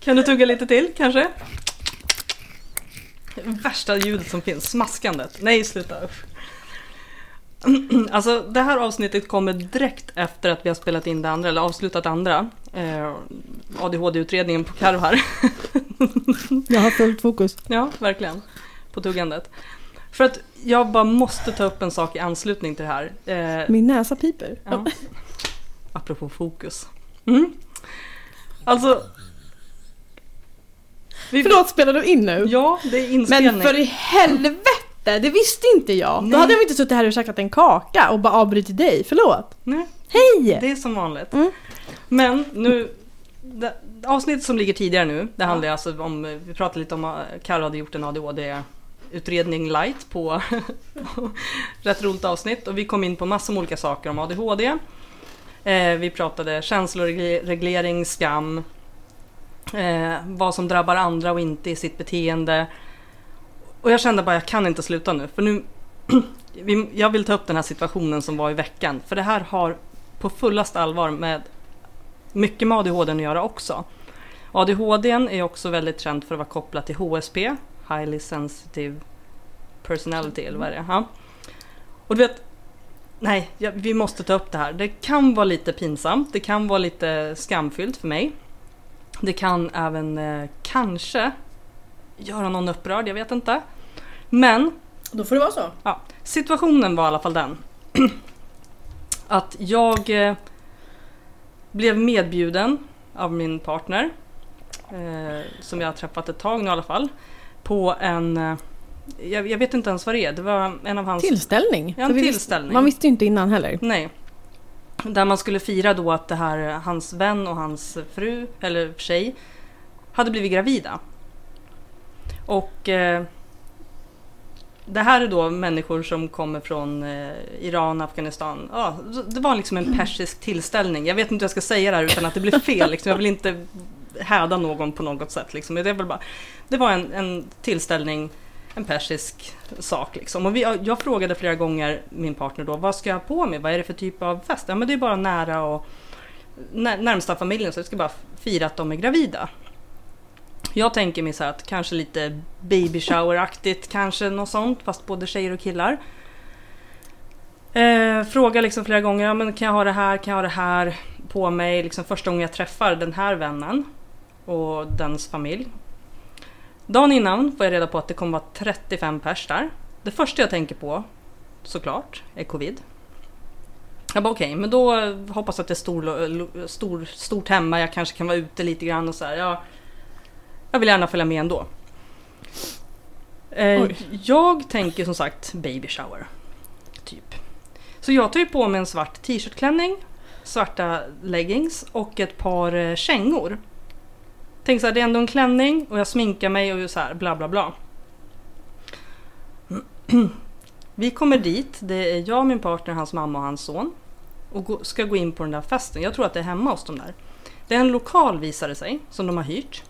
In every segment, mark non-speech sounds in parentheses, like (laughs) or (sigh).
Kan du tugga lite till kanske? Värsta ljudet som finns, smaskandet. Nej, sluta. Usch. Alltså det här avsnittet kommer direkt efter att vi har spelat in det andra, eller avslutat det andra. Eh, ADHD-utredningen på Karo här. Jag har fullt fokus. Ja, verkligen. På tuggandet. För att jag bara måste ta upp en sak i anslutning till det här. Eh, Min näsa piper. ja. Apropå fokus. Mm. Alltså... Vi, Förlåt, spelar du in nu? Ja, det är inspelning. Men för i helvete! Det visste inte jag. Nej. Då hade jag inte suttit här och käkat en kaka och bara avbrutit dig. Förlåt. Nej, Hej! det är som vanligt. Mm. Men nu... Det, avsnittet som ligger tidigare nu, det handlar ju alltså om... Vi pratade lite om att Karo hade gjort en ADHD-utredning light på (laughs) rätt roligt avsnitt. Och vi kom in på massor med olika saker om ADHD. Eh, vi pratade känsloreglering, skam, eh, vad som drabbar andra och inte i sitt beteende. Och jag kände bara, jag kan inte sluta nu. För nu, (clears throat) jag vill ta upp den här situationen som var i veckan. För det här har på fullast allvar med mycket med ADHD att göra också. ADHD är också väldigt känd för att vara kopplat till HSP, Highly Sensitive Personality, eller vad är det? Ja. Och du vet, nej, vi måste ta upp det här. Det kan vara lite pinsamt, det kan vara lite skamfyllt för mig. Det kan även eh, kanske göra någon upprörd, jag vet inte. Men Då får det vara så. Ja, situationen var i alla fall den. (clears throat) Att jag eh, blev medbjuden av min partner, eh, som jag har träffat ett tag nu i alla fall, på en... Eh, jag, jag vet inte ens vad det är, det var en av hans... Tillställning. Ja, en tillställning. Man visste ju inte innan heller. Nej. Där man skulle fira då att det här, hans vän och hans fru, eller tjej, hade blivit gravida. Och eh, det här är då människor som kommer från eh, Iran, Afghanistan. Ja, det var liksom en persisk tillställning. Jag vet inte hur jag ska säga det här utan att det blir fel. Liksom. Jag vill inte häda någon på något sätt. Liksom. Det, är väl bara, det var en, en tillställning, en persisk sak. Liksom. Och vi, jag frågade flera gånger min partner då, vad ska jag ha på mig? Vad är det för typ av fest? Ja, men det är bara nära och när, närmsta familjen, så jag ska bara fira att de är gravida. Jag tänker mig så här att kanske lite baby shower-aktigt, kanske något sånt, fast både tjejer och killar. Eh, fråga liksom flera gånger, ja, men kan jag ha det här, kan jag ha det här på mig? Liksom första gången jag träffar den här vännen och dens familj. Dagen innan får jag reda på att det kommer vara 35 pers där. Det första jag tänker på, såklart, är covid. Jag bara okej, men då hoppas jag att det är stor, stor, stort hemma, jag kanske kan vara ute lite grann och så här. Ja, jag vill gärna följa med ändå. Eh, jag tänker som sagt baby shower. Typ. Så jag tar ju på mig en svart t-shirtklänning, svarta leggings och ett par eh, kängor. Tänk så här, det är ändå en klänning och jag sminkar mig och så här bla bla bla. Vi kommer dit, det är jag, min partner, hans mamma och hans son. Och ska gå in på den där festen. Jag tror att det är hemma hos dem där. Det är en lokal visar det sig, som de har hyrt.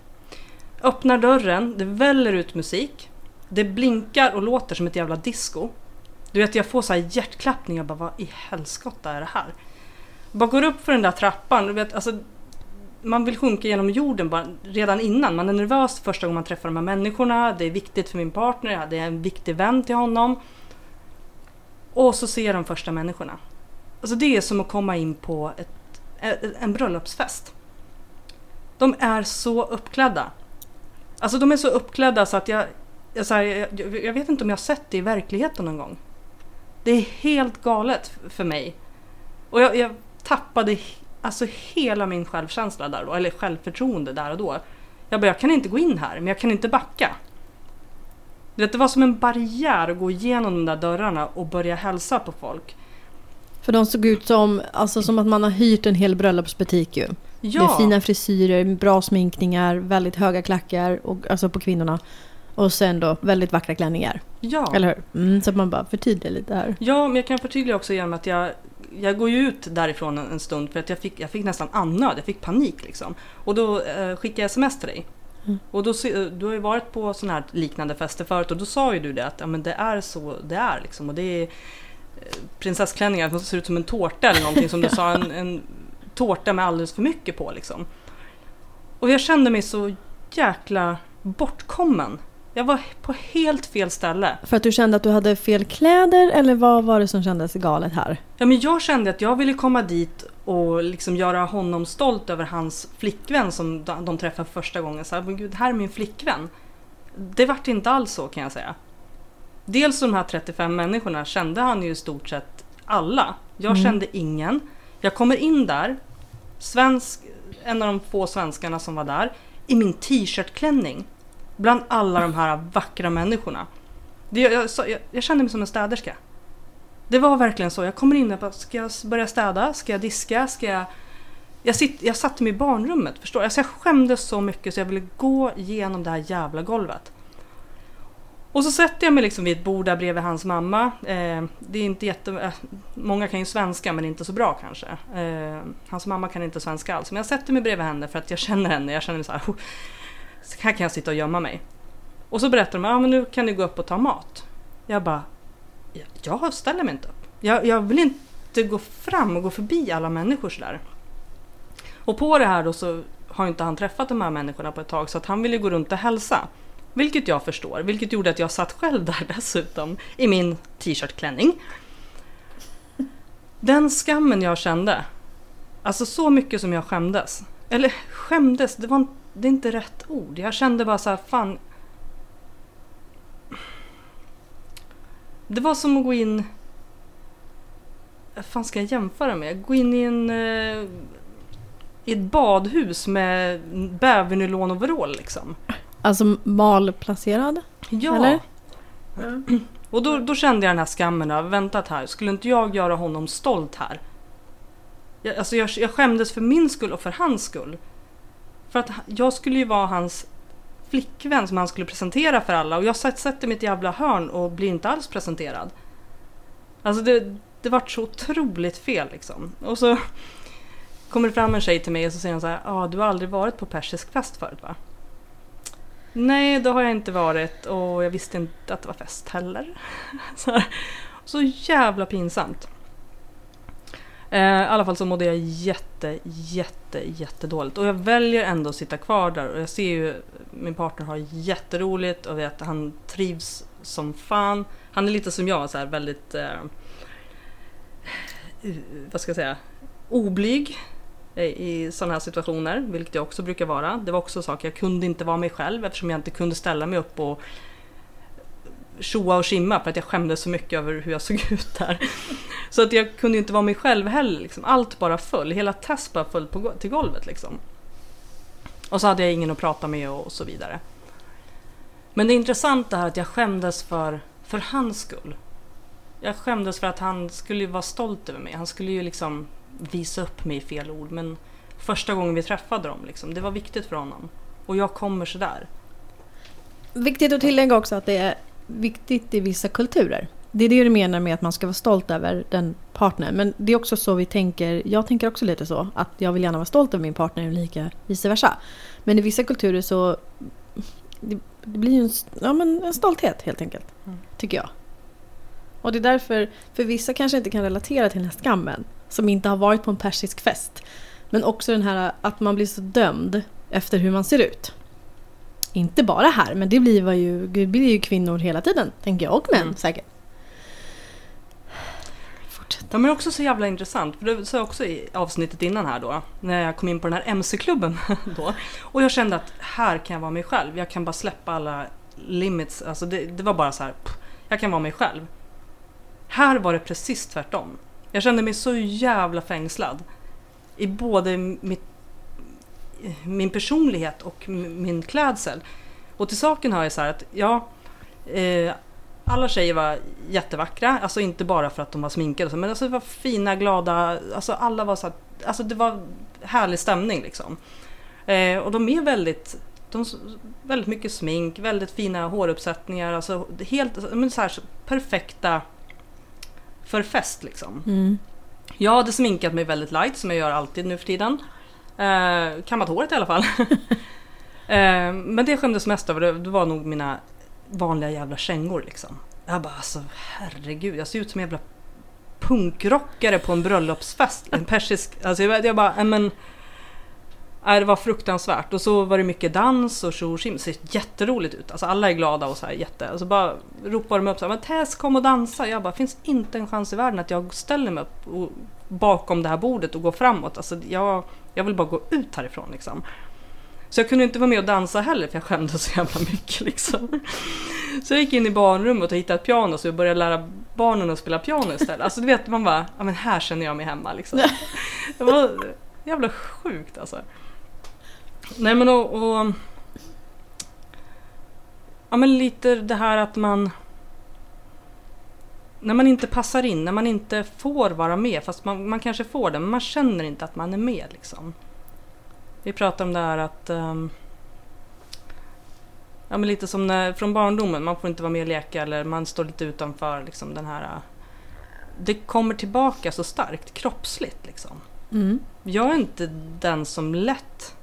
Öppnar dörren, det väller ut musik. Det blinkar och låter som ett jävla disco. Du vet, jag får så här hjärtklappning. Jag bara, vad i helskotta är det här? Bara går upp för den där trappan. Du vet, alltså, man vill sjunka genom jorden bara, redan innan. Man är nervös första gången man träffar de här människorna. Det är viktigt för min partner. Det är en viktig vän till honom. Och så ser de första människorna. Alltså det är som att komma in på ett, en- bröllopsfest. De är så uppklädda. Alltså de är så uppklädda så att jag, jag, så här, jag, jag vet inte om jag har sett det i verkligheten någon gång. Det är helt galet för mig. Och jag, jag tappade alltså hela min självkänsla där då, eller självförtroende där och då. Jag bara, jag kan inte gå in här, men jag kan inte backa. Det var som en barriär att gå igenom de där dörrarna och börja hälsa på folk. För de såg ut som, alltså, som att man har hyrt en hel bröllopsbutik ju. Ja, Med fina frisyrer, bra sminkningar, väldigt höga klackar och, alltså på kvinnorna. Och sen då väldigt vackra klänningar. ja. Eller hur? Mm, så att man bara förtydligar lite här. Ja, men jag kan förtydliga också genom att jag, jag går ju ut därifrån en, en stund för att jag fick, jag fick nästan annöd, jag fick panik liksom. Och då eh, skickade jag sms till dig. Mm. Och då, du har ju varit på sådana här liknande fester förut och då sa ju du det att ja, men det är så det är liksom. Och det är eh, prinsessklänningar som ser ut som en tårta eller någonting som du (laughs) sa, en, en tårta med alldeles för mycket på liksom. Och jag kände mig så jäkla bortkommen. Jag var på helt fel ställe. För att du kände att du hade fel kläder eller vad var det som kändes galet här? Ja, men jag kände att jag ville komma dit och liksom göra honom stolt över hans flickvän som de, de träffade första gången. Så här, men gud, här är min flickvän. Det vart inte alls så kan jag säga. Dels de här 35 människorna kände han ju i stort sett alla. Jag Mm. kände ingen. Jag kommer in där, svensk, en av de få svenskarna som var där, i min t-shirtklänning. Bland alla de här vackra människorna. Det, jag, jag, jag, jag kände mig som en städerska. Det var verkligen så. Jag kommer in och bara, ska jag börja städa? Ska jag diska? Ska jag... Jag, sitt, jag satte mig i barnrummet, förstår du? Alltså jag skämdes så mycket så jag ville gå igenom det här jävla golvet. Och så sätter jag mig liksom vid ett bord där bredvid hans mamma. Eh, det är inte jätte... Eh, många kan ju svenska men inte så bra kanske. Eh, hans mamma kan inte svenska alls. Men jag sätter mig bredvid henne för att jag känner henne. Jag känner så här, här kan jag sitta och gömma mig. Och så berättar de, ja men nu kan ni gå upp och ta mat. Jag bara, jag ställer mig inte upp. Jag, jag vill inte gå fram och gå förbi alla människor sådär. Och på det här då så har inte han träffat de här människorna på ett tag så att han ville gå runt och hälsa. Vilket jag förstår, vilket gjorde att jag satt själv där (laughs) dessutom i min t-shirtklänning. Den skammen jag kände, alltså så mycket som jag skämdes. Eller skämdes, det, var, en- det är inte rätt ord. Jag kände bara så här, fan. Det var som att gå in... Vad fan ska jag jämföra med? Gå in i en... Eh, I ett badhus med bävernylonoverall liksom. Alltså malplacerad? Ja. Eller? (clears throat) Och då, då kände jag den här skammen av, väntat här, skulle inte jag göra honom stolt här? Jag, alltså jag, jag skämdes för min skull och för hans skull. För att jag skulle ju vara hans flickvän som han skulle presentera för alla och jag satt- sätter mitt jävla hörn och blir inte alls presenterad. Alltså det, det vart så otroligt fel liksom. Och så (laughs) kommer det fram en tjej till mig och så säger hon så här, ja ah, du har aldrig varit på persisk fest förut va? Nej, det har jag inte varit och jag visste inte att det var fest heller. (laughs) Så, här. så jävla pinsamt. Eh, I alla fall så mådde jag jätte, jätte, jättedåligt. Och jag väljer ändå att sitta kvar där och jag ser ju min partner har jätteroligt och vet att han trivs som fan. Han är lite som jag, så här väldigt... Eh, vad ska jag säga? Oblyg i sådana här situationer, vilket jag också brukar vara. Det var också saker, jag kunde inte vara mig själv eftersom jag inte kunde ställa mig upp och tjoa och simma för att jag skämdes så mycket över hur jag såg (laughs) ut där. Så att jag kunde inte vara mig själv heller. Liksom. Allt bara föll, hela Tess bara föll på, till golvet liksom. Och så hade jag ingen att prata med och, och så vidare. Men det intressanta är att jag skämdes för, för hans skull. Jag skämdes för att han skulle vara stolt över mig. Han skulle ju liksom visa upp mig i fel ord. Men första gången vi träffade dem, liksom, det var viktigt för honom. Och jag kommer sådär. Viktigt att tillägga också att det är viktigt i vissa kulturer. Det är det du menar med att man ska vara stolt över den partnern. Men det är också så vi tänker. Jag tänker också lite så. Att jag vill gärna vara stolt över min partner och lika vice versa. Men i vissa kulturer så... Det, det blir ju en, ja, men en stolthet helt enkelt. Mm. Tycker jag. Och det är därför, för vissa kanske inte kan relatera till den här skammen. Som inte har varit på en persisk fest. Men också den här att man blir så dömd efter hur man ser ut. Inte bara här, men det blir ju, det blir ju kvinnor hela tiden, tänker jag. Och män Mm. säkert. Ja, men också så jävla intressant, för det sa jag också i avsnittet innan här då, när jag kom in på den här MC-klubben (laughs) då. Och jag kände att här kan jag vara mig själv, jag kan bara släppa alla limits, alltså det, det var bara så här, pff, jag kan vara mig själv. Här var det precis tvärtom. Jag kände mig så jävla fängslad. I både mitt, min personlighet och min klädsel. Och till saken hör jag så här att, ja, eh, alla tjejer var jättevackra, alltså inte bara för att de var sminkade men alltså det var fina, glada, alltså alla var så här, alltså det var härlig stämning liksom. Eh, och de är väldigt, de, väldigt mycket smink, väldigt fina håruppsättningar, alltså helt, men så här, perfekta för fest liksom. Mm. Jag hade sminkat mig väldigt light som jag gör alltid nu för tiden. Eh, kammat håret i alla fall. (laughs) eh, men det jag skämdes mest över det, det var nog mina vanliga jävla kängor liksom. Jag bara alltså herregud, jag ser ut som en jävla punkrockare på en bröllopsfest. En persisk, alltså jag, jag bara, "Nej, men Nej, det var fruktansvärt. Och så var det mycket dans och tjo och. Det ser jätteroligt ut. Alltså alla är glada och så här jätte. Så bara ropar de upp så här, men Tess kom och dansa. Jag bara, finns inte en chans i världen att jag ställer mig upp och, bakom det här bordet och går framåt. Alltså jag, jag vill bara gå ut härifrån liksom. Så jag kunde inte vara med och dansa heller för jag skämdes så jävla mycket (laughs) liksom. Så jag gick in i barnrummet och hittade ett piano så jag började lära barnen att spela piano istället. Alltså du vet man bara, ja men här känner jag mig hemma liksom. (laughs) Det var jävla sjukt alltså. Nej men och, och Ja men lite det här att man när man inte passar in, när man inte får vara med, fast man, man kanske får det, men man känner inte att man är med liksom. Vi pratar om det här att um, Ja men lite som när, från barndomen, man får inte vara med och leka eller man står lite utanför liksom den här Det kommer tillbaka så starkt kroppsligt liksom. Mm. Jag är inte den som lätt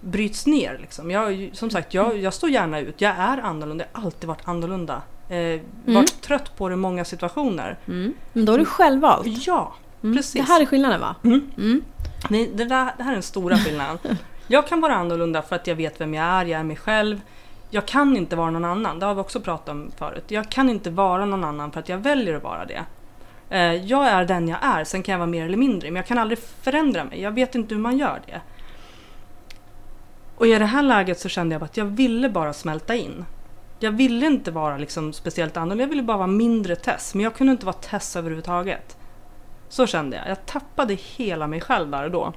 bryts ner liksom. Jag, som sagt, jag, jag står gärna ut. Jag är annorlunda, jag har alltid varit annorlunda. Eh, varit trött på det i många situationer. Mm. Men då är du självvalt. Ja, Mm. precis. Det här är skillnaden va? Mm. Mm. Nej, det, där, det här är den stora skillnaden. (laughs) Jag kan vara annorlunda för att jag vet vem jag är, jag är mig själv. Jag kan inte vara någon annan, det har vi också pratat om förut. Jag kan inte vara någon annan för att jag väljer att vara det. Eh, Jag är den jag är, sen kan jag vara mer eller mindre, men jag kan aldrig förändra mig. Jag vet inte hur man gör det. Och i det här läget så kände jag att jag ville bara smälta in. Jag ville inte vara liksom speciellt annorlunda, jag ville bara vara mindre Tess. Men jag kunde inte vara Tess överhuvudtaget. Så kände jag. Jag tappade hela mig själv där och då.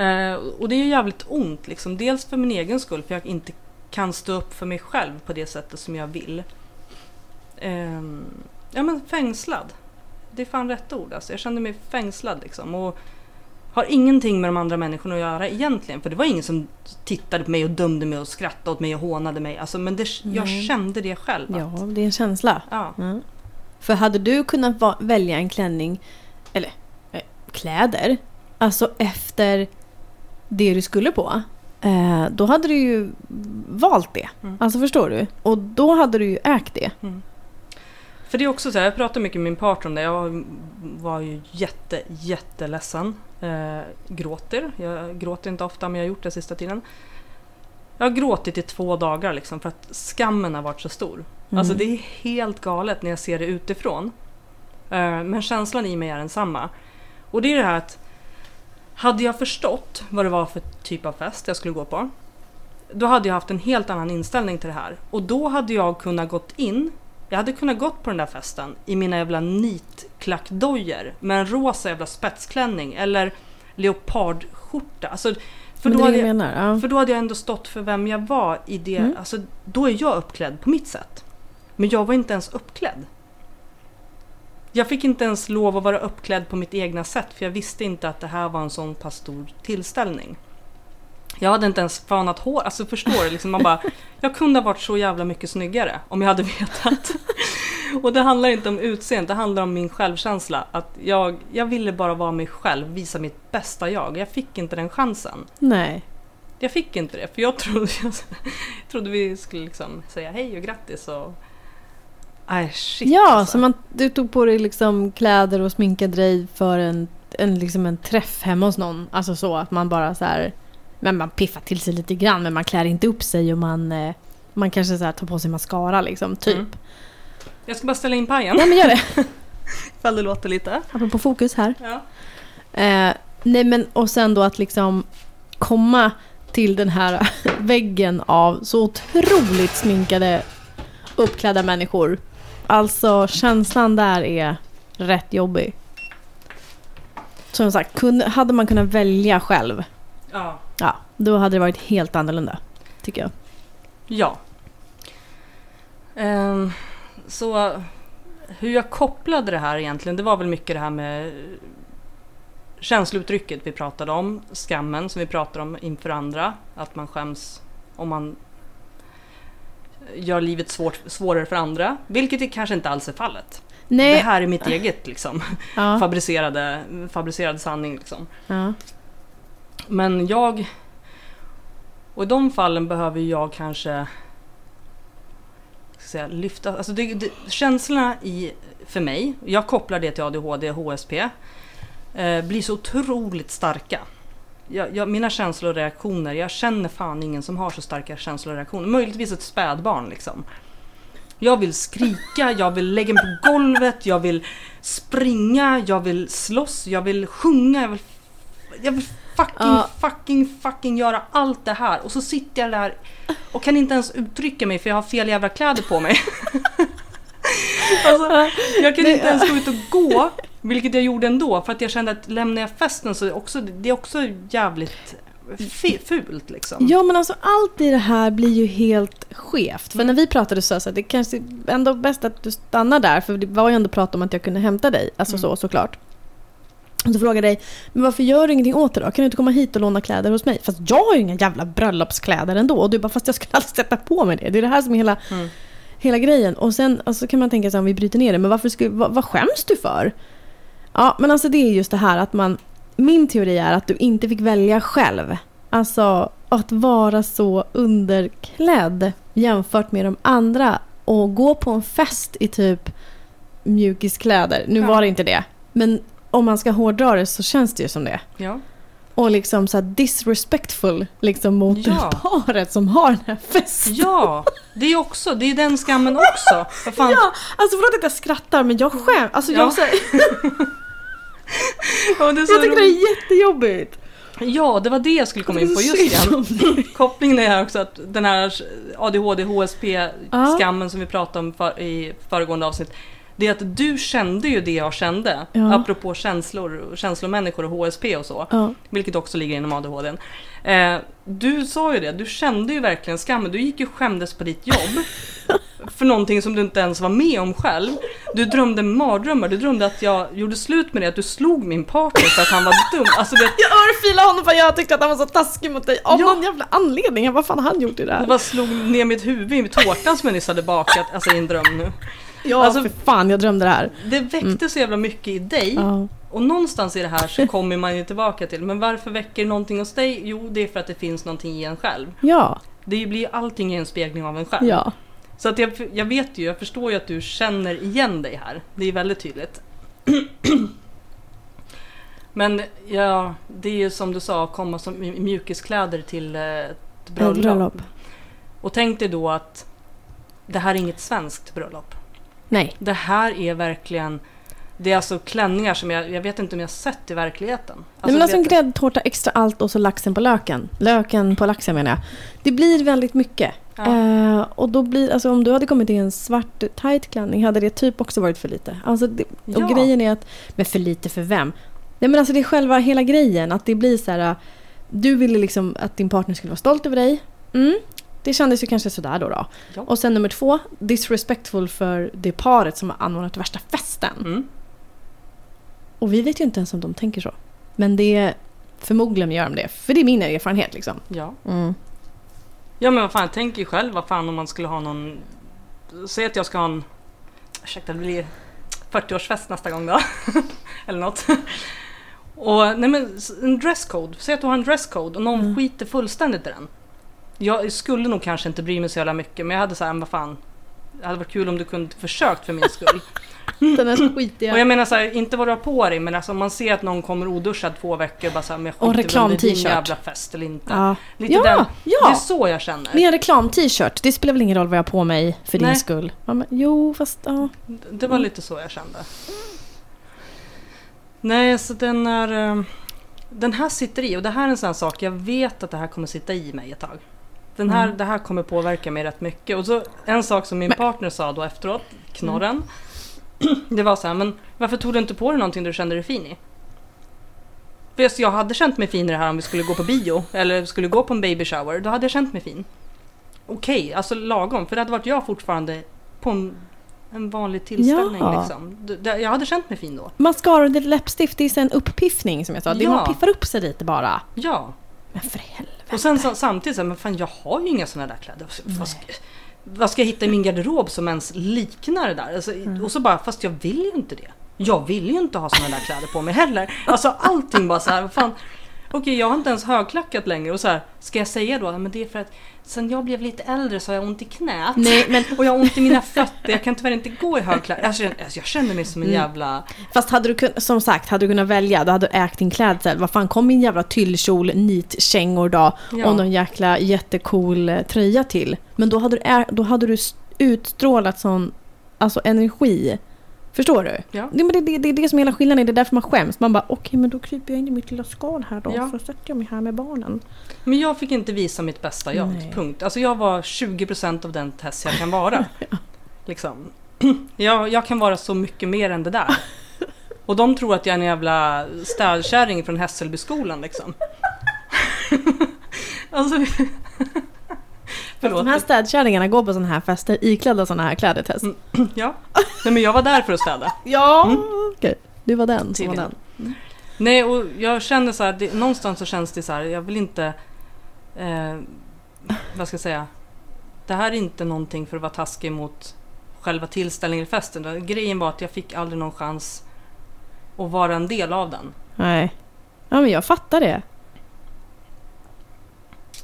Eh, och det är jävligt ont liksom. Dels för min egen skull, för jag inte kan stå upp för mig själv på det sättet som jag vill. Eh, ja men fängslad. Det är fan rätt ord alltså. Jag kände mig fängslad liksom. Och har ingenting med de andra människorna att göra egentligen. För det var ingen som tittade på mig och dömde mig och skrattade åt mig och hånade mig. Alltså, men det, jag kände det själv. Ja, Att, det är en känsla. ja. Mm. För hade du kunnat va- välja en klänning, eller eh, kläder, alltså efter det du skulle på, eh, då hade du ju valt det. Mm. Alltså förstår du? Och då hade du ju ägt det. För det är också så här, jag pratade mycket med min partner om det. Jag var, ju jätte, jätteledsen. Eh, gråter. Jag gråter inte ofta men jag har gjort det sista tiden. Jag har gråtit i två dagar liksom för att skammen har varit så stor. Alltså det är helt galet när jag ser det utifrån. Eh, men känslan i mig är densamma. Och det är det här att hade jag förstått vad det var för typ av fest jag skulle gå på. Då hade jag haft en helt annan inställning till det här. Och då hade jag kunnat gått in jag hade kunnat gått på den där festen i mina jävla nitklackdojor med en rosa jävla spetsklänning eller leopardskjorta. Alltså, för, då hade jag, menar. Ja. för då hade jag ändå stått för vem jag var i det. Mm. Alltså, då är jag uppklädd på mitt sätt. Men jag var inte ens uppklädd. Jag fick inte ens lov att vara uppklädd på mitt egna sätt för jag visste inte att det här var en sån pass stor tillställning. Jag hade inte ens fanat hår, alltså förstår du? Liksom man bara, (laughs) jag kunde ha varit så jävla mycket snyggare om jag hade vetat. (laughs) Och det handlar inte om utseende, det handlar om min självkänsla. Att jag, jag ville bara vara mig själv, visa mitt bästa jag. Jag fick inte den chansen. Nej. Jag fick inte det, för jag trodde, (laughs) jag trodde vi skulle liksom säga hej och grattis och... Nej, shit Ja, alltså. så man, du tog på dig liksom kläder och sminkade dig för en, en, liksom en träff hemma hos någon. Alltså så att man bara så här... Men man piffar till sig lite grann men man klär inte upp sig och man, eh, man kanske så tar på sig mascara liksom, typ. Mm. Jag ska bara ställa in pajen, Nej men gör det. (laughs) ifall det låter lite. Apropå fokus här. Ja. Eh, nej men och sen då att liksom komma till den här (laughs) väggen av så otroligt sminkade uppklädda människor. Alltså känslan där är rätt jobbig. Som sagt, kunde, hade man kunnat välja själv, ja. Ja, då hade det varit helt annorlunda. Tycker jag. Ja. Ehm, så hur jag kopplade det här egentligen, det var väl mycket det här med känslouttrycket vi pratade om, skammen som vi pratade om inför andra, att man skäms om man gör livet svårt, svårare för andra, vilket det kanske inte alls är fallet. Det Nej, här är mitt eget liksom, ja, fabricerade, fabricerade sanning liksom. ja, men jag... Och i de fallen behöver jag kanske ska säga, lyfta... Alltså det, det, känslorna i, för mig, jag kopplar det till ADHD och HSP, eh, blir så otroligt starka. jag, jag, mina känslor och reaktioner, jag känner fan ingen som har så starka känslor och reaktioner. Möjligtvis ett spädbarn liksom. Jag vill skrika, jag vill lägga mig på golvet, jag vill springa, jag vill slåss, jag vill sjunga, jag vill, jag vill fucking, Ja. fucking, fucking göra allt det här. Och så sitter jag där och kan inte ens uttrycka mig för jag har fel jävla kläder på mig. (laughs) alltså, jag kan inte ens gå ut och gå, vilket jag gjorde ändå, för att jag kände att lämnar jag festen så är det också, det är också jävligt fult liksom. Ja men alltså allt i det här blir ju helt skevt. För när vi pratade så sa att det kanske ändå bäst att du stannar där. För det var ju ändå prat om att jag kunde hämta dig. Alltså Mm. så såklart. Och så frågade jag dig, men varför gör du ingenting åt det då? Kan du inte komma hit och låna kläder hos mig? Fast jag har ju inga jävla bröllopskläder ändå. Och du bara, fast jag skulle aldrig sätta på mig det. Det är det här som är hela, Mm. hela grejen. Och sen alltså, kan man tänka sig om vi bryter ner det, men varför skulle, vad, vad skäms du för? Ja, men alltså det är just det här att man... Min teori är att du inte fick välja själv. Alltså att vara så underklädd jämfört med de andra och gå på en fest i typ mjukiskläder. Nu Ja. var det inte det, men om man ska hårdra det så känns det ju som det. Ja. Och liksom så disrespectful liksom mot Ja. paret som har den här festen. ja, det är också, det är den skammen också. Vad fan, Ja, alltså förlåt att jag skrattar men jag skäms. Alltså jag, Ja. så Ja, det är så jag tycker det är jättejobbigt. Ja, det var det jag skulle komma in på just igen. Kopplingen är här också att den här ADHD, HSP-skammen som vi pratade om för, i föregående avsnitt. Det är att du kände ju det jag kände, Ja. apropå känslor, känslomänniskor och HSP och så. Ja. Vilket också ligger inom ADHD. Eh, du sa ju det, du kände ju verkligen skammen. Du gick ju och skämdes på ditt jobb. (laughs) för någonting som du inte ens var med om själv. Du drömde mardrömmar. Du drömde att jag gjorde slut med det, att du slog min partner för att han var dum. Alltså det, Jag örfilade honom för att jag tyckte att han var så taskig mot dig. Av Ja. någon jävla anledning. Jag, Vad fan har han gjort i det jag här? bara slog ner mitt huvud i tårtan som jag nyss hade bakat, alltså i en dröm nu. Ja, Alltså- för fan jag drömde det här. Det väckte så jävla mycket i dig. Ja. Och någonstans i det här så kommer man ju tillbaka till, men varför väcker någonting hos dig? Jo, det är för att det finns någonting i en själv. Ja. Det blir allting en spegling av en själv. Ja. Så att jag, jag vet ju, jag förstår ju att du känner igen dig här. Det är väldigt tydligt. (clears throat) Men ja, det är ju som du sa, komma som mjukiskläder till ett bröllop. Ett bröllop. Och tänk dig då att det här är inget svenskt bröllop. Nej. Det här är verkligen, det är alltså klänningar som jag, jag vet inte om jag sett i verkligheten. Nej, men alltså en gräddtårta, extra allt och så laxen på löken. Löken på laxen menar jag. Det blir väldigt mycket. Ja. Eh, och då blir, alltså om du hade kommit i en svart tight klänning hade det typ också varit för lite. Alltså det, Ja. Och grejen är att, men för lite för vem? Nej men alltså det är själva hela grejen, att det blir så här. äh, Du ville liksom att din partner skulle vara stolt över dig. Mm. Det kändes ju kanske sådär då. då. Ja. Och sen nummer två, disrespectful för det paret som har anordnat värsta festen. Mm. Och vi vet ju inte ens om de tänker så. Men det är förmodligen gör de det. För det är min erfarenhet liksom. Ja. Mm. ja, men vad fan, tänk ju själv vad fan om man skulle ha någon... Säg att jag ska ha en... Ursäkta, det blir 40-årsfest nästa gång då. (laughs) Eller något. Och nej men en dresscode. Säg att du har en dresscode och någon Mm. skiter fullständigt i den. Jag skulle nog kanske inte bry mig så jävla mycket men jag hade såhär, vad fan. Det hade varit kul om du kunde försökt för min skull. (laughs) Den här skitiga... Och jag menar så här, inte vad du har på dig men alltså om man ser att någon kommer oduschad två veckor bara såhär, men jag Och det är din jävla fest eller inte. Ja, Lite ja, den, Det är ja. så jag känner. Men en reklam-t-shirt, det spelar väl ingen roll vad jag har på mig för din Nej. skull? Ja, men, jo, fast ja. Det var lite så jag kände. Nej, så den är... eh, Den här sitter i och det här är en sån här sak, jag vet att det här kommer sitta i mig ett tag. Den här, Mm. Det här kommer påverka mig rätt mycket. Och så en sak som min Men- partner sa då efteråt, knorren. (clears throat) Det var så här, men varför tog du inte på dig någonting du kände dig fin i? För jag- jag hade känt mig fin i det här om vi skulle gå på bio eller skulle gå på en baby shower. Då hade jag känt mig fin. Okej, alltså lagom. För det hade varit jag fortfarande på en, en vanlig tillställning. Ja. Liksom. Jag hade känt mig fin då. Mascara och läppstift, det är en uppiffning som jag sa. Det Ja. man piffar upp sig lite bara. Ja. Men för helvete. Och sen så, samtidigt så här, men fan jag har ju inga sådana där kläder. Vad ska, vad ska jag hitta i min garderob som ens liknar det där? Alltså, Mm. Och så bara, fast jag vill ju inte det. Jag vill ju inte ha såna där kläder på mig heller. Alltså allting bara så här, fan. Okej, jag har inte ens högklackat längre och så här, ska jag säga då? Men det är för att sen jag blev lite äldre så har jag ont i knät. Nej, men (laughs) Och jag har ont i mina fötter, jag kan tyvärr inte gå i högklackat. Alltså, jag, alltså, jag känner mig som en Mm. jävla... Fast hade du kunnat, som sagt, hade du kunnat välja, då hade du ägt din klädsel. Vad fan, kom min jävla tyllkjol, nitkängor då Ja. och någon jäkla jättecool eh, tröja till. Men då hade du, då hade du utstrålat sån alltså, energi. Förstår du? Ja. Det, men det, det, det är det som är hela skillnaden, det är därför man skäms. Man bara, okej men då kryper jag in i mitt lilla skal här då, Ja. så sätter jag mig här med barnen. Men jag fick inte visa mitt bästa jag, Nej. punkt. Alltså jag var 20% av den test jag kan vara. (laughs) liksom. (clears throat) jag, jag kan vara så mycket mer än det där. (laughs) Och de tror att jag är en jävla städkärring från Hässelbyskolan liksom. (laughs) alltså... Fast de här Förlåt. städkärringarna går på såna här fester iklädda såna här kläder Tess. Mm. (clears throat) Ja. Nej men jag var där för att städa. (laughs) Ja, Mm. okej. Du var den som var den. Nej, och jag känner så här, det, någonstans så känns det så här, jag vill inte... Eh, vad ska jag säga? Det här är inte någonting för att vara taskig mot själva tillställningen i festen. Grejen var att jag fick aldrig någon chans att vara en del av den. Nej. Ja men jag fattar det.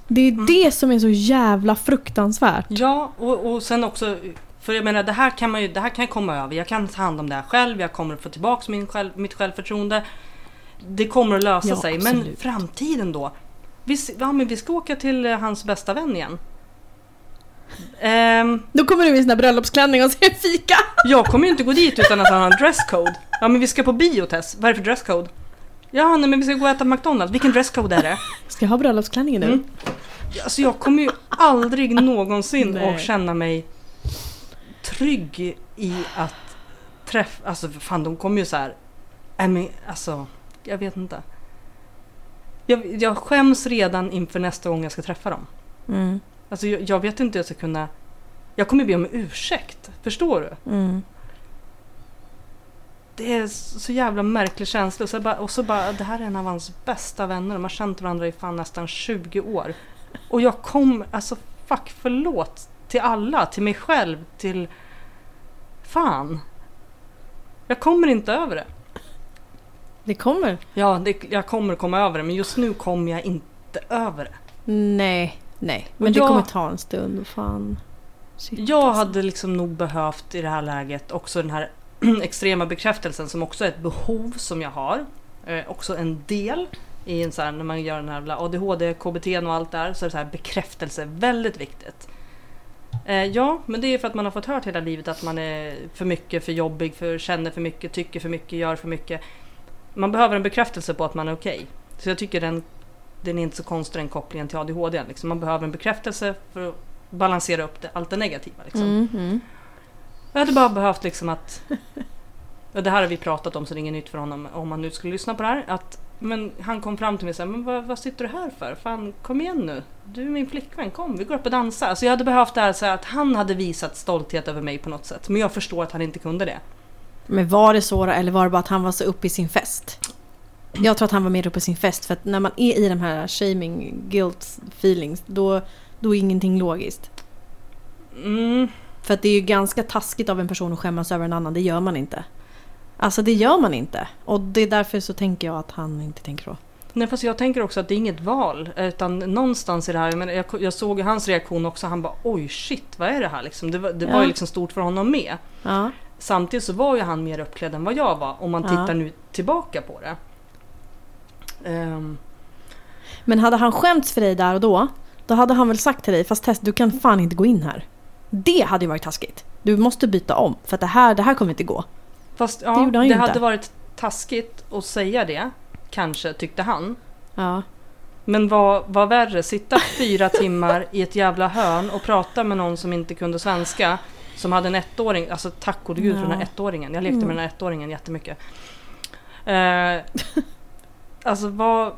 Det är Mm. det som är så jävla fruktansvärt. Ja, och, och sen också... För jag menar, det här kan man ju det här kan jag komma över. Jag kan ta hand om det här själv. Jag kommer att få tillbaka min själv, mitt självförtroende. Det kommer att lösa Ja, sig. Men absolut. framtiden då? Vi, ja, men vi ska åka till eh, hans bästa vän igen. Ehm, Då kommer du i sån här bröllopsklänning och ser fika. Jag kommer ju inte gå dit utan att han har en dresscode. Ja men vi ska på bio Tess. Vad är det för dresscode? Ja nej, men vi ska gå och äta McDonalds. Vilken dresscode är det? (laughs) Ska jag ha bröllopsklänningen nu? Mm. Alltså jag kommer ju aldrig någonsin Nej. att känna mig trygg i att träffa... Alltså fan de kommer ju så här. Nej men alltså, jag vet inte. Jag, jag skäms redan inför nästa gång jag ska träffa dem. Mm. Alltså jag, jag vet inte hur jag ska kunna... Jag kommer be om ursäkt. Förstår du? Mm. Det är så jävla märklig känsla. Och så bara, och så bara, det här är en av hans bästa vänner. De har känt varandra i fan nästan 20 år. Och jag kom, alltså fuck förlåt. Till alla, till mig själv, till... Fan. Jag kommer inte över det. Det kommer. Ja, det, jag kommer komma över det. Men just nu kommer jag inte över det. Nej, nej. Men Och det jag- kommer ta en stund. Fan. Shit, Jag alltså. hade liksom nog behövt i det här läget också den här (clears throat) extrema bekräftelsen som också är ett behov som jag har. Eh, också en del i en så här, när man gör den här jävla ADHD, KBT och allt där så är det så här bekräftelse väldigt viktigt. Eh, ja, men det är för att man har fått hört hela livet att man är för mycket, för jobbig, för känner för mycket, tycker för mycket, gör för mycket. Man behöver en bekräftelse på att man är okej. Så jag tycker den, den är inte så konstig den kopplingen till ADHD. Liksom. Man behöver en bekräftelse för att balansera upp det, allt det negativa. Liksom. Mm, mm. Jag hade bara behövt liksom att... Och det här har vi pratat om så det är inget nytt för honom om han nu skulle lyssna på det här. Att, men han kom fram till mig och sa, men vad, vad sitter du här för? Fan kom igen nu. Du är min flickvän, kom vi går upp och dansar. Så jag hade behövt det här så här att han hade visat stolthet över mig på något sätt. Men jag förstår att han inte kunde det. Men var det så eller var det bara att han var så uppe i sin fest? Jag tror att han var mer uppe i sin fest för att när man är i de här shaming, guilt feelings då, då är ingenting logiskt. Mm, För att det är ju ganska taskigt av en person att skämmas över en annan, det gör man inte. Alltså det gör man inte. Och det är därför så tänker jag att han inte tänker så. Nej fast jag tänker också att det är inget val. Utan någonstans i det här, jag, menar, jag, jag såg hans reaktion också. Han bara oj shit vad är det här liksom? Det var, det var Ja. ju liksom stort för honom med. Ja. Samtidigt så var ju han mer uppklädd än vad jag var om man Ja. tittar nu tillbaka på det. Ehm, Men hade han skämts för dig där och då, då hade han väl sagt till dig fast Tess, du kan fan inte gå in här. Det hade ju varit taskigt. Du måste byta om för att det här, det här kommer inte gå. fast Det ja, det, ju hade varit taskigt att säga det. Kanske tyckte han. Ja. Men vad, vad värre, sitta fyra timmar i ett jävla hörn och prata med någon som inte kunde svenska. Som hade en ettåring, alltså tack gode gud för den här Ja. ettåringen. Jag lekte Mm. med den här ettåringen jättemycket. Eh, alltså vad...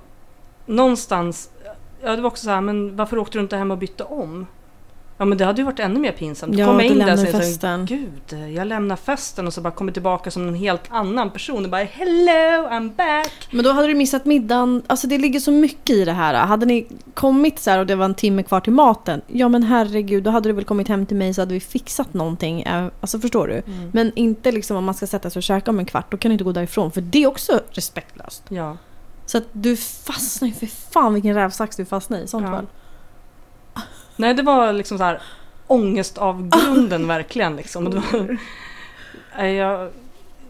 Någonstans... Ja det var också så här, men varför åkte du inte hem och bytte om? Ja men det hade ju varit ännu mer pinsamt. Ja, kom jag du in där och sa festen. Gud, jag lämnar festen och så bara kommer tillbaka som en helt annan person och bara Hello, I'm back! Men då hade du missat middagen. Alltså det ligger så mycket i det här. Hade ni kommit så här och det var en timme kvar till maten. Ja men herregud, då hade du väl kommit hem till mig så hade vi fixat någonting. Alltså förstår du? Men inte liksom om man ska sätta sig och käka om en kvart. Då kan du inte gå därifrån. För det är också respektlöst. Ja. Så att du fastnar ju, för fan vilken rävsax du fastnar i i sånt Ja. fall. Nej, det var liksom så här ångest av grunden verkligen. Liksom. Var, Nej, jag,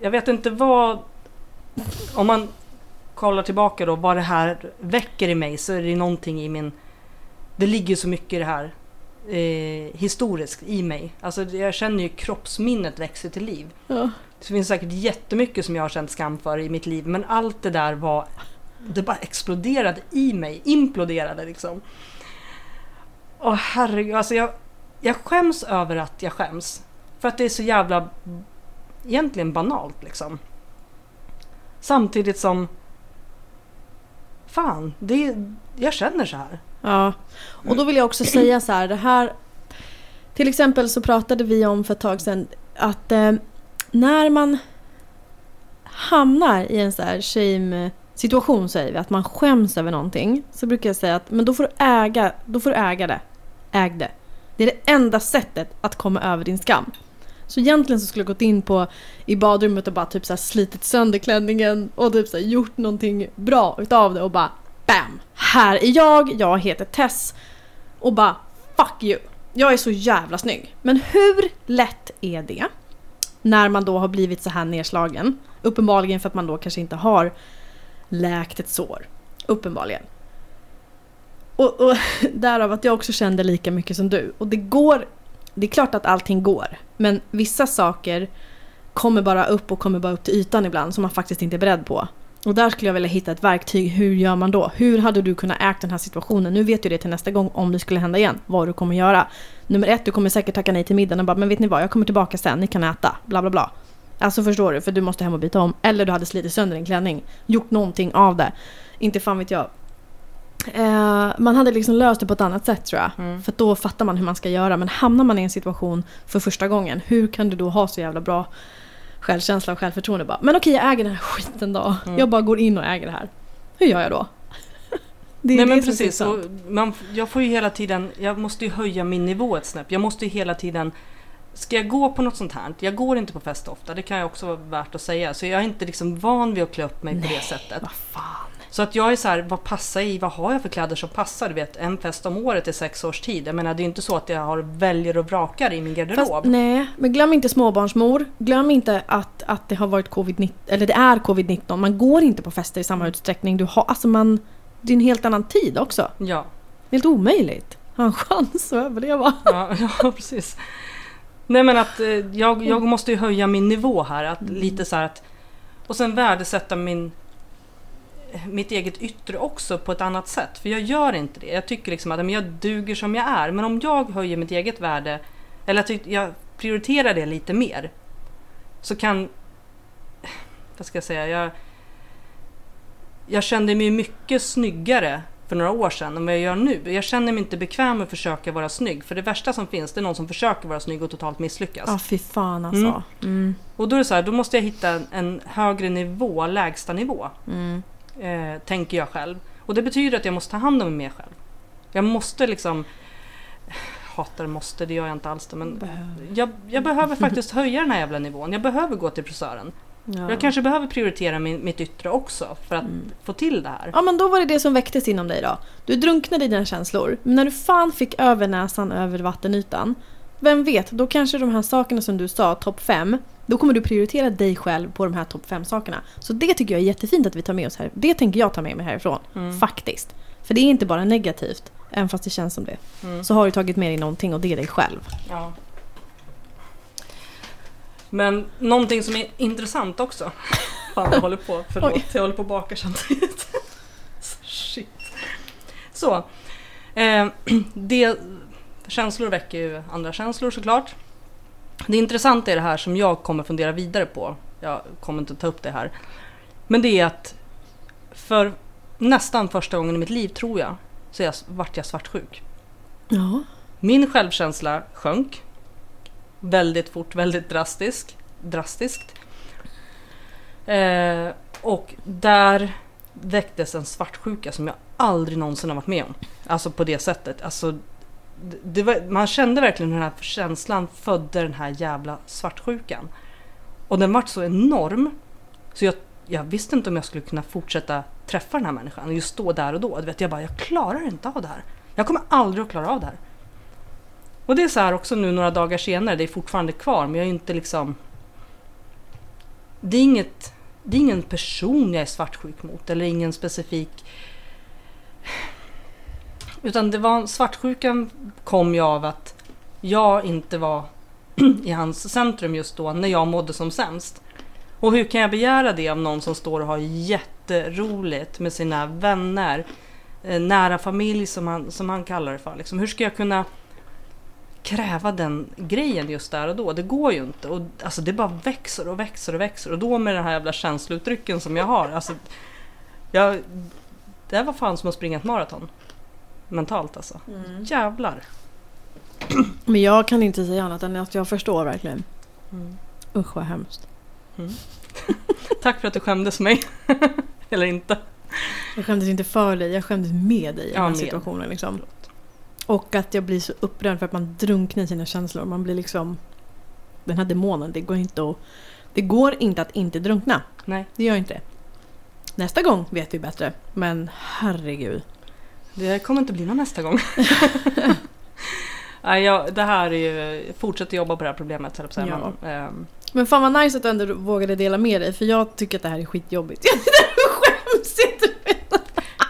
jag vet inte vad... Om man kollar tillbaka då, vad det här väcker i mig så är det någonting i min... Det ligger så mycket i det här eh, historiskt i mig. Alltså jag känner ju kroppsminnet växer till liv. Ja. Det finns säkert jättemycket som jag har känt skam för i mitt liv men allt det där var det bara exploderade i mig, imploderade liksom. Åh herregud, alltså jag, jag skäms över att jag skäms. För att det är så jävla egentligen banalt liksom. Samtidigt som fan, det, jag känner så här. Ja, och då vill jag också säga så här, det här... Till exempel så pratade vi om för ett tag sedan att eh, när man hamnar i en så här shame situation säger vi, att man skäms över någonting. Så brukar jag säga att men då får du äga, då får du äga det. Äg det. Det är det enda sättet att komma över din skam. Så egentligen så skulle jag gått in på i badrummet och bara typ så här slitit sönder klänningen och typ så här gjort någonting bra utav det och bara BAM! Här är jag, jag heter Tess och bara fuck you. Jag är så jävla snygg. Men hur lätt är det när man då har blivit så här nedslagen? Uppenbarligen för att man då kanske inte har läkt ett sår. Uppenbarligen. Och, och (laughs) därav att jag också kände lika mycket som du. Och det går, det är klart att allting går. Men vissa saker kommer bara upp och kommer bara upp till ytan ibland som man faktiskt inte är beredd på. Och där skulle jag vilja hitta ett verktyg. Hur gör man då? Hur hade du kunnat ägt den här situationen? Nu vet du det till nästa gång om det skulle hända igen. Vad du kommer göra. Nummer ett, du kommer säkert tacka nej till middagen och bara men vet ni vad, jag kommer tillbaka sen, ni kan äta. Bla bla bla. Alltså förstår du, för du måste hem och byta om. Eller du hade slitit sönder din klänning. Gjort någonting av det. Inte fan vet jag. Eh, man hade liksom löst det på ett annat sätt tror jag. Mm. För då fattar man hur man ska göra. Men hamnar man i en situation för första gången, hur kan du då ha så jävla bra självkänsla och självförtroende? Bara, men okej, jag äger den här skiten då. Mm. Jag bara går in och äger det här. Hur gör jag då? (laughs) Det är Nej det men precis, och man, jag får ju hela tiden, jag måste ju höja min nivå ett snäpp. Jag måste ju hela tiden Ska jag gå på något sånt här? Jag går inte på fest ofta, det kan jag också vara värt att säga. Så jag är inte liksom van vid att klä upp mig på det sättet. Vad fan. Så att jag är så här, vad passar i? Vad har jag för kläder som passar? Du vet, en fest om året i sex års tid. Jag menar, det är inte så att jag har väljer och vrakar i min Fast, garderob. nej, men glöm inte småbarnsmor. Glöm inte att, att det har varit covid-19, eller det är covid-19. Man går inte på fester i samma Mm. utsträckning. Du har, alltså man, det är en helt annan tid också. Ja, Helt omöjligt. Ha en chans att överleva. ja, (laughs) ja, precis. Nej men att eh, jag, jag måste ju höja min nivå här. Att lite så här att, och sen värdesätta min, mitt eget yttre också på ett annat sätt. För jag gör inte det. Jag tycker liksom att men jag duger som jag är. Men om jag höjer mitt eget värde, eller att jag prioriterar det lite mer, så kan... Vad ska jag säga? Jag, jag kände mig mycket snyggare för några år sedan än vad jag gör nu. Jag känner mig inte bekväm med att försöka vara snygg. För det värsta som finns, det är någon som försöker vara snygg och totalt misslyckas. Ja, fy fan alltså. Mm. Mm. Och då är det så här, då måste jag hitta en, en högre nivå, lägsta nivå. Mm. Eh, tänker jag själv. Och det betyder att jag måste ta hand om mig själv. Jag måste liksom... Hatar måste, det gör jag inte alls det, men Behöver. jag, jag behöver faktiskt höja den här jävla nivån. Jag behöver gå till frisören. Ja. Jag kanske behöver prioritera min, mitt yttre också för att Mm. få till det här. Ja men då var det det som väcktes inom dig då. Du drunknade i dina känslor. Men när du fan fick över näsan över vattenytan. Vem vet, då kanske de här sakerna som du sa, topp 5. Då kommer du prioritera dig själv på de här topp 5 sakerna. Så det tycker jag är jättefint att vi tar med oss här. Det tänker jag ta med mig härifrån. Mm. Faktiskt. För det är inte bara negativt. Även fast det känns som det. Mm. Så har du tagit med dig någonting och det är dig själv. Ja. Men någonting som är intressant också. (laughs) Fan jag håller på, förlåt, Oj. jag håller på att baka samtidigt. (laughs) Shit. Så. Eh, (clears throat) det, känslor väcker ju andra känslor såklart. Det intressanta är det här som jag kommer fundera vidare på. Jag kommer inte ta upp det här. Men det är att för nästan första gången i mitt liv tror jag så jag, vart jag svartsjuk. Ja. Min självkänsla sjönk väldigt fort, väldigt drastisk, drastiskt. Eh, och där väcktes en svartsjuka som jag aldrig någonsin har varit med om. Alltså på det sättet. Alltså, var, man kände verkligen hur den här känslan födde den här jävla svartsjukan. Och den vart så enorm så jag, jag visste inte om jag skulle kunna fortsätta träffa den här människan och just stå där och då. Du vet, jag bara, jag klarar inte av det här. Jag kommer aldrig att klara av det här. Och det är så här också nu några dagar senare, det är fortfarande kvar men jag är inte liksom... Det är, inget, det är ingen person jag är svartsjuk mot eller ingen specifik... Utan det var, svartsjukan kom ju av att jag inte var (clears throat) i hans centrum just då när jag mådde som sämst. Och hur kan jag begära det av någon som står och har jätteroligt med sina vänner, eh, nära familj som han, som han kallar det för. Liksom, hur ska jag kunna kräva den grejen just där och då? Det går ju inte. Och, alltså, det bara växer och växer och växer. Och då med den här jävla känslouttrycken som jag har. Alltså, jag, det var fan som att springa ett maraton. Mentalt alltså. Mm. Jävlar. Men jag kan inte säga annat än att jag förstår verkligen. Mm. Usch vad hemskt. (laughs) Tack för att du skämdes mig. (laughs) Eller inte. Jag skämdes inte för dig, jag skämdes med dig i Ja, den här situationen. Liksom. Och att jag blir så upprörd för att man drunknar i sina känslor. Man blir liksom... Den här demonen, det går inte att... Det går inte att inte drunkna. Nej, Det gör inte det. Nästa gång vet vi bättre. Men herregud. Det kommer inte bli någon nästa gång. (laughs) Nej, jag, det här är ju... Jag fortsätter jobba på det här problemet, på att. Ja. Men, ehm, Men fan vad nice att du ändå vågade dela med dig. För jag tycker att det här är skitjobbigt. (laughs) Jag skäms inte.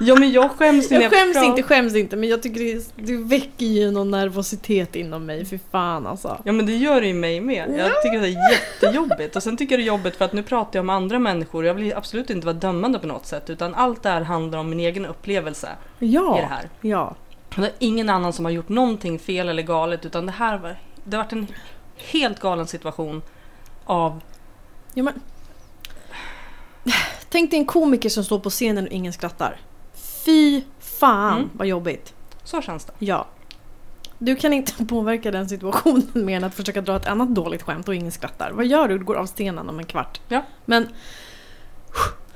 Ja, men jag skäms när Jag skäms pratar- inte, skäms inte. Men jag tycker det, det väcker ju någon nervositet inom mig. Fy fan alltså. Ja men det gör det ju mig med. Jag tycker det är jättejobbigt. Och sen tycker jag det är jobbigt för att nu pratar jag om andra människor. Jag vill absolut inte vara dömande på något sätt. Utan allt det här handlar om min egen upplevelse Ja. i det här. Ja. Det är ingen annan som har gjort någonting fel eller galet. Utan det här var, det har varit en helt galen situation av... ja men... Tänk dig en komiker som står på scenen och ingen skrattar. Fy fan Mm. vad jobbigt. Så känns det. Ja. Du kan inte (laughs) påverka den situationen mer än att försöka dra ett annat dåligt skämt och ingen skrattar. Vad gör du? Du går av stenen om en kvart. Ja. Men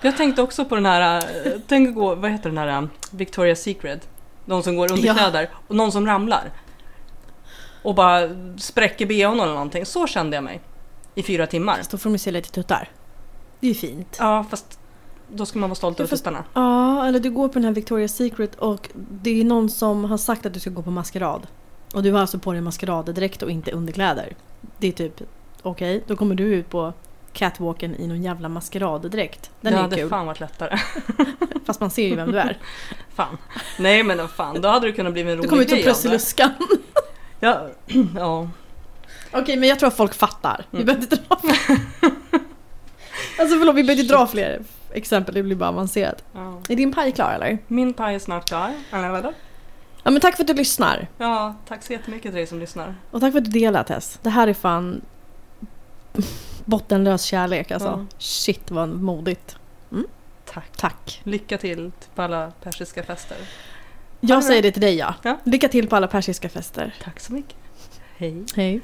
Jag tänkte också på den här, eh, tänk gå, vad heter den här eh, Victoria's Secret? De som går under Ja. och någon som ramlar. Och bara spräcker bhn eller någonting. Så kände jag mig. I fyra timmar. då får de ju se lite tuttar. Det är ju fint. Ja fast då ska man vara stolt över tuttarna. Ja, eller du går på den här Victoria's Secret och det är någon som har sagt att du ska gå på maskerad. Och du har alltså på dig maskeraddräkt och inte underkläder. Det är typ, okej, då kommer du ut på catwalken i någon jävla maskeraddräkt. Den det är hade kul. fan varit lättare. (laughs) Fast man ser ju vem du är. (laughs) fan. Nej men fan, då hade det kunnat bli en rolig Du kommer ut som grej. Prussiluskan. Ja, (clears throat) ja. Okej, men jag tror att folk fattar. Vi Mm. behöver inte dra fler. (laughs) Alltså förlåt, vi behöver inte dra fler exempel. Det blir bara avancerat. ja. Är din paj klar eller? Min paj är snart klar. Ja men tack för att du lyssnar. Ja, tack så jättemycket till dig som lyssnar. Och tack för att du delar Tess. Det här är fan bottenlös kärlek alltså. Ja. Shit vad modigt. Tack. Tack. Lycka till på alla persiska fester. Jag säger det till dig ja. Ja. Lycka till på alla persiska fester. Tack så mycket. Hej. Hej.